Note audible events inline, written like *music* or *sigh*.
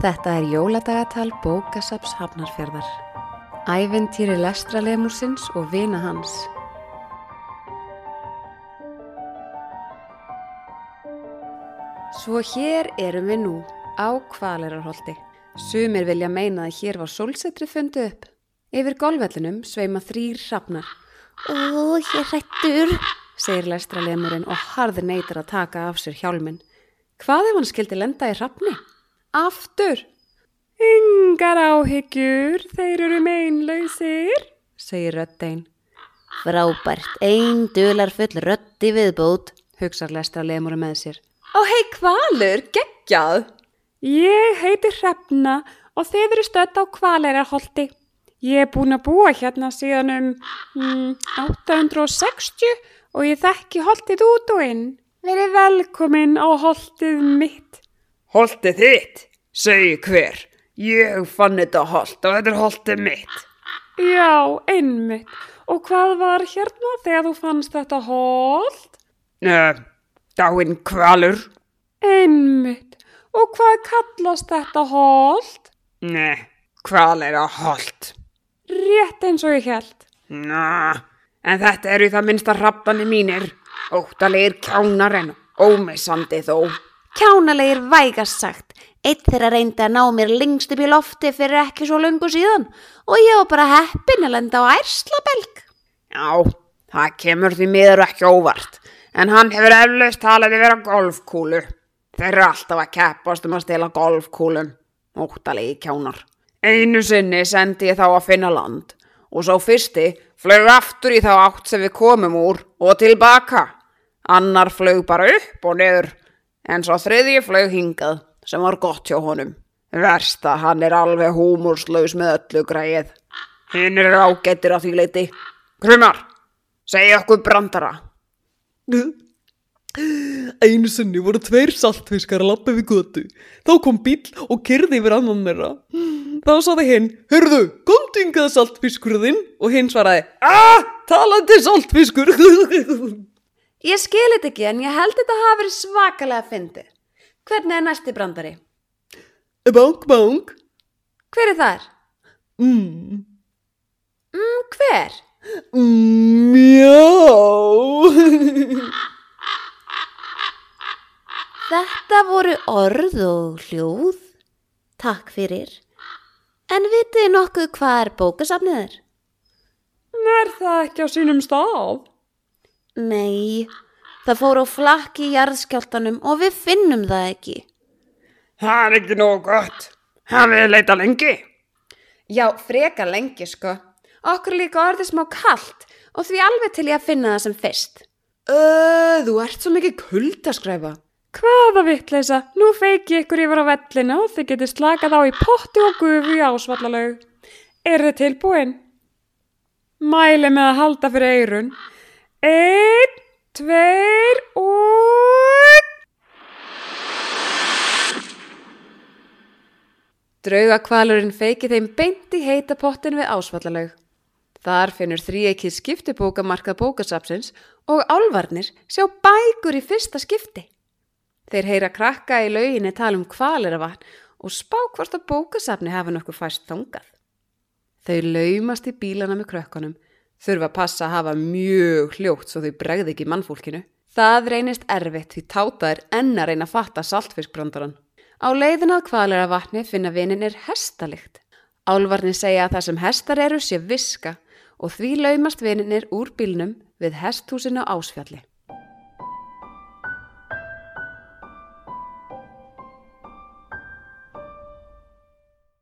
Þetta er jóladagatal bókasaps Hafnarfjörðar. Æventýri lestralemusins og vina hans. Svo hér erum við nú á kvalerarholti. Sumir vilja meina að hér var sólsetri fundið upp. Yfir golvellinum sveima þrýr hrafnar. Ó, ég hrættur, segir lestralemurinn og harður neytar að taka af sér hjálminn. Hvað ef hann skildi lenda í hrafni? Aftur! Yngar áhyggjur, þeir eru meinlausir, segir röddein. Frábært, ein dular full rötti viðbót. Hugsar lestralemurinn með sér. Ó hei kvalur, geggjað! Ég heiti Hrefna og þeir eru stödd á kvalerarholti. Ég er búin að búa hérna síðan um mm, 860 og ég þekki holtið út og inn. Verið velkomin á holtið mitt. Holtið þitt, segi hver. Ég fann þetta holt og þetta er holtið mitt. Já, einmitt. Og hvað var hérna þegar þú fannst þetta holt? Uh, dáinn kvalur. Einmitt. Og hvað kallast þetta holt? Nei, kval er að holt. Rétt eins og ég held. Ná, en þetta eru það minnsta rappani mínir. Óttalegir kjánar en ómissandi þó. Kjánalegir vægast sagt. Eitt þeirra reyndi að ná mér lengst upp í lofti fyrir ekki svo lungu síðan og ég var bara heppin að lenda á ærslabelg. Já, það kemur því miður ekki óvart. En hann hefur eflaust talað að vera golfkúlu. Þeir eru alltaf að keppast um að stela golfkúlum. Óttalegi kjánar. Einu sinni sendi ég þá að finna land og svo fyrsti flög aftur í þá átt sem við komum úr og tilbaka. Annar flög bara upp og neður en svo þriðji flög hingað sem var gott hjá honum. Versta, hann er alveg húmurslaus með öllu græið. Hinn er ágættir af því leiti. Krumar, segja okkur brandara. Einu sinni voru tveir saltfiskar að lappa við götu. Þá kom bíl og kyrði yfir annan þeirra. Þá saði hinn, hörðu, komdu yngað saltfiskurðinn og hinn svaraði, aah, talandi saltfiskur. *laughs* Ég skil þetta ekki en ég held þetta hafi verið svakalega fyndið. Hvernig er næsti brandari? Bánk, bánk. Hver er þar? Mm. Mm, hver? Mjá. Þetta voru orð og hljóð. Takk fyrir. En vitið nokkuð hvað er bókasafnið er? Er það ekki á sínum stað? Nei, það fór á flakki í jarðskjáltanum og við finnum það ekki. Það er ekki nógu gott. Hafið þið leitað lengi? Já, freka lengi sko. Okkur er líka orðið smá kallt og því alveg til ég að finna það sem fyrst. Öð, þú ert svo mikið kuldaskræfa. Hvaða vittleisa? Nú feiki ykkur yfir á vellina og þið getur slakað á í potti og gufu í ásvallalaug. Er þið tilbúin? Mæli með að halda fyrir eirun. Einn, tveir og... Draugakvalurinn feiki þeim beint í heita pottin við ásvallalaug. Þar finnur þríekið skiptibókamarkað bókasapsins og álvarnir sjá bækur í fyrsta skipti. Þeir heyra krakka í lauginni tala um kvaleravatn og spá hvort að bókasapni hafa nokkuð fæst þangað. Þau laumast í bílana með krökkunum, þurfa að passa að hafa mjög hljótt svo þau bregði ekki mannfólkinu. Það reynist erfitt því tátaður enn að reyna að fatta saltfiskbrandaran. Á leiðin að kvaleravatni finna vininir hestalikt. Álvarnir segja að það sem hestar eru sé viska og því laumast vininir úr bílnum við hesthúsinu ásfjalli.